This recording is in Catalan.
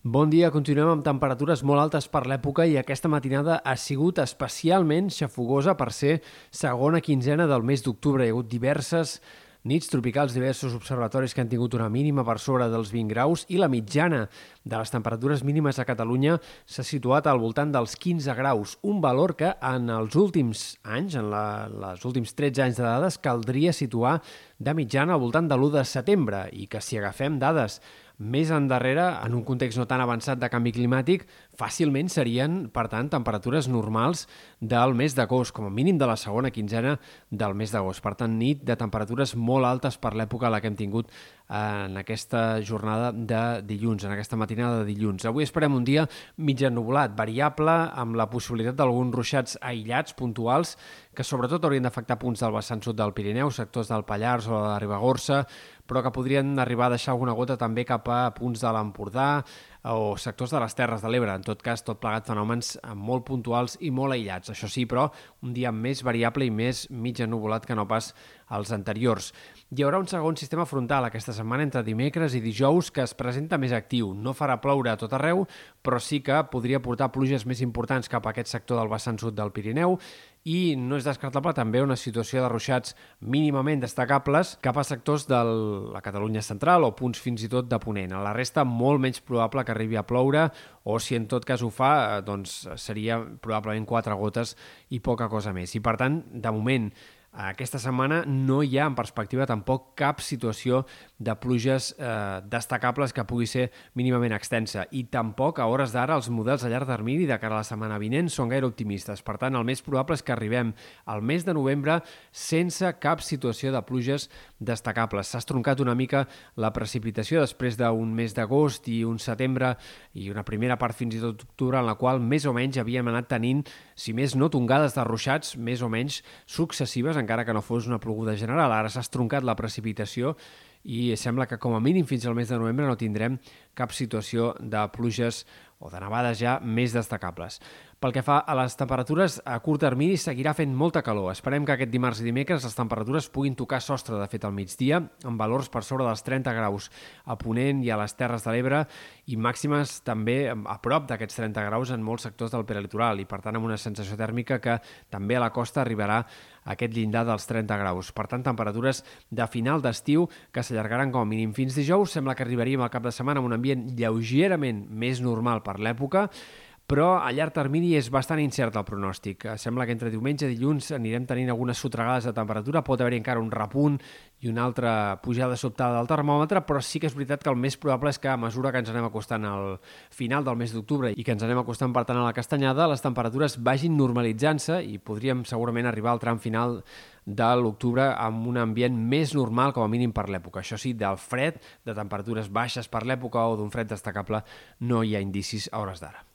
Bon dia, continuem amb temperatures molt altes per l'època i aquesta matinada ha sigut especialment xafogosa per ser segona quinzena del mes d'octubre. Hi ha hagut diverses nits tropicals, diversos observatoris que han tingut una mínima per sobre dels 20 graus i la mitjana de les temperatures mínimes a Catalunya s'ha situat al voltant dels 15 graus, un valor que en els últims anys, en la, les últims 13 anys de dades, caldria situar de mitjana al voltant de l'1 de setembre i que si agafem dades més endarrere, en un context no tan avançat de canvi climàtic, fàcilment serien, per tant, temperatures normals del mes d'agost, com a mínim de la segona quinzena del mes d'agost. Per tant, nit de temperatures molt altes per l'època a la que hem tingut en aquesta jornada de dilluns, en aquesta matinada de dilluns. Avui esperem un dia mig ennubulat, variable, amb la possibilitat d'alguns ruixats aïllats, puntuals, que sobretot haurien d'afectar punts del vessant sud del Pirineu, sectors del Pallars o de la Ribagorça, però que podrien arribar a deixar alguna gota també cap a punts de l'Empordà o sectors de les Terres de l'Ebre. En tot cas, tot plegat fenòmens molt puntuals i molt aïllats. Això sí, però, un dia més variable i més mig ennubulat que no pas als anteriors. Hi haurà un segon sistema frontal aquesta setmana entre dimecres i dijous que es presenta més actiu. No farà ploure a tot arreu, però sí que podria portar pluges més importants cap a aquest sector del vessant sud del Pirineu i no és descartable també una situació de ruixats mínimament destacables cap a sectors de la Catalunya central o punts fins i tot de Ponent. A la resta, molt menys probable que arribi a ploure o si en tot cas ho fa, eh, doncs seria probablement quatre gotes i poca cosa més. I per tant, de moment, aquesta setmana no hi ha en perspectiva tampoc cap situació de pluges eh, destacables que pugui ser mínimament extensa i tampoc a hores d'ara els models a llarg termini de cara a la setmana vinent són gaire optimistes. Per tant, el més probable és que arribem al mes de novembre sense cap situació de pluges destacables. S'ha estroncat una mica la precipitació després d'un mes d'agost i un setembre i una primera part fins i tot d'octubre en la qual més o menys havíem anat tenint, si més no tongades de ruixats, més o menys successives encara que no fos una ploguda general. Ara s'ha estroncat la precipitació i sembla que com a mínim fins al mes de novembre no tindrem cap situació de pluges o de nevades ja més destacables. Pel que fa a les temperatures, a curt termini seguirà fent molta calor. Esperem que aquest dimarts i dimecres les temperatures puguin tocar sostre, de fet, al migdia, amb valors per sobre dels 30 graus a Ponent i a les Terres de l'Ebre i màximes també a prop d'aquests 30 graus en molts sectors del peralitoral i, per tant, amb una sensació tèrmica que també a la costa arribarà a aquest llindar dels 30 graus. Per tant, temperatures de final d'estiu que s'allargaran com a mínim fins dijous. Sembla que arribaríem al cap de setmana amb un ambient lleugerament més normal per l'època, però a llarg termini és bastant incert el pronòstic. Sembla que entre diumenge i dilluns anirem tenint algunes sotregades de temperatura, pot haver-hi encara un repunt i una altra pujada sobtada del termòmetre, però sí que és veritat que el més probable és que a mesura que ens anem acostant al final del mes d'octubre i que ens anem acostant, per tant, a la castanyada, les temperatures vagin normalitzant-se i podríem segurament arribar al tram final de l'octubre amb un ambient més normal, com a mínim per l'època. Això sí, del fred, de temperatures baixes per l'època o d'un fred destacable, no hi ha indicis a hores d'ara.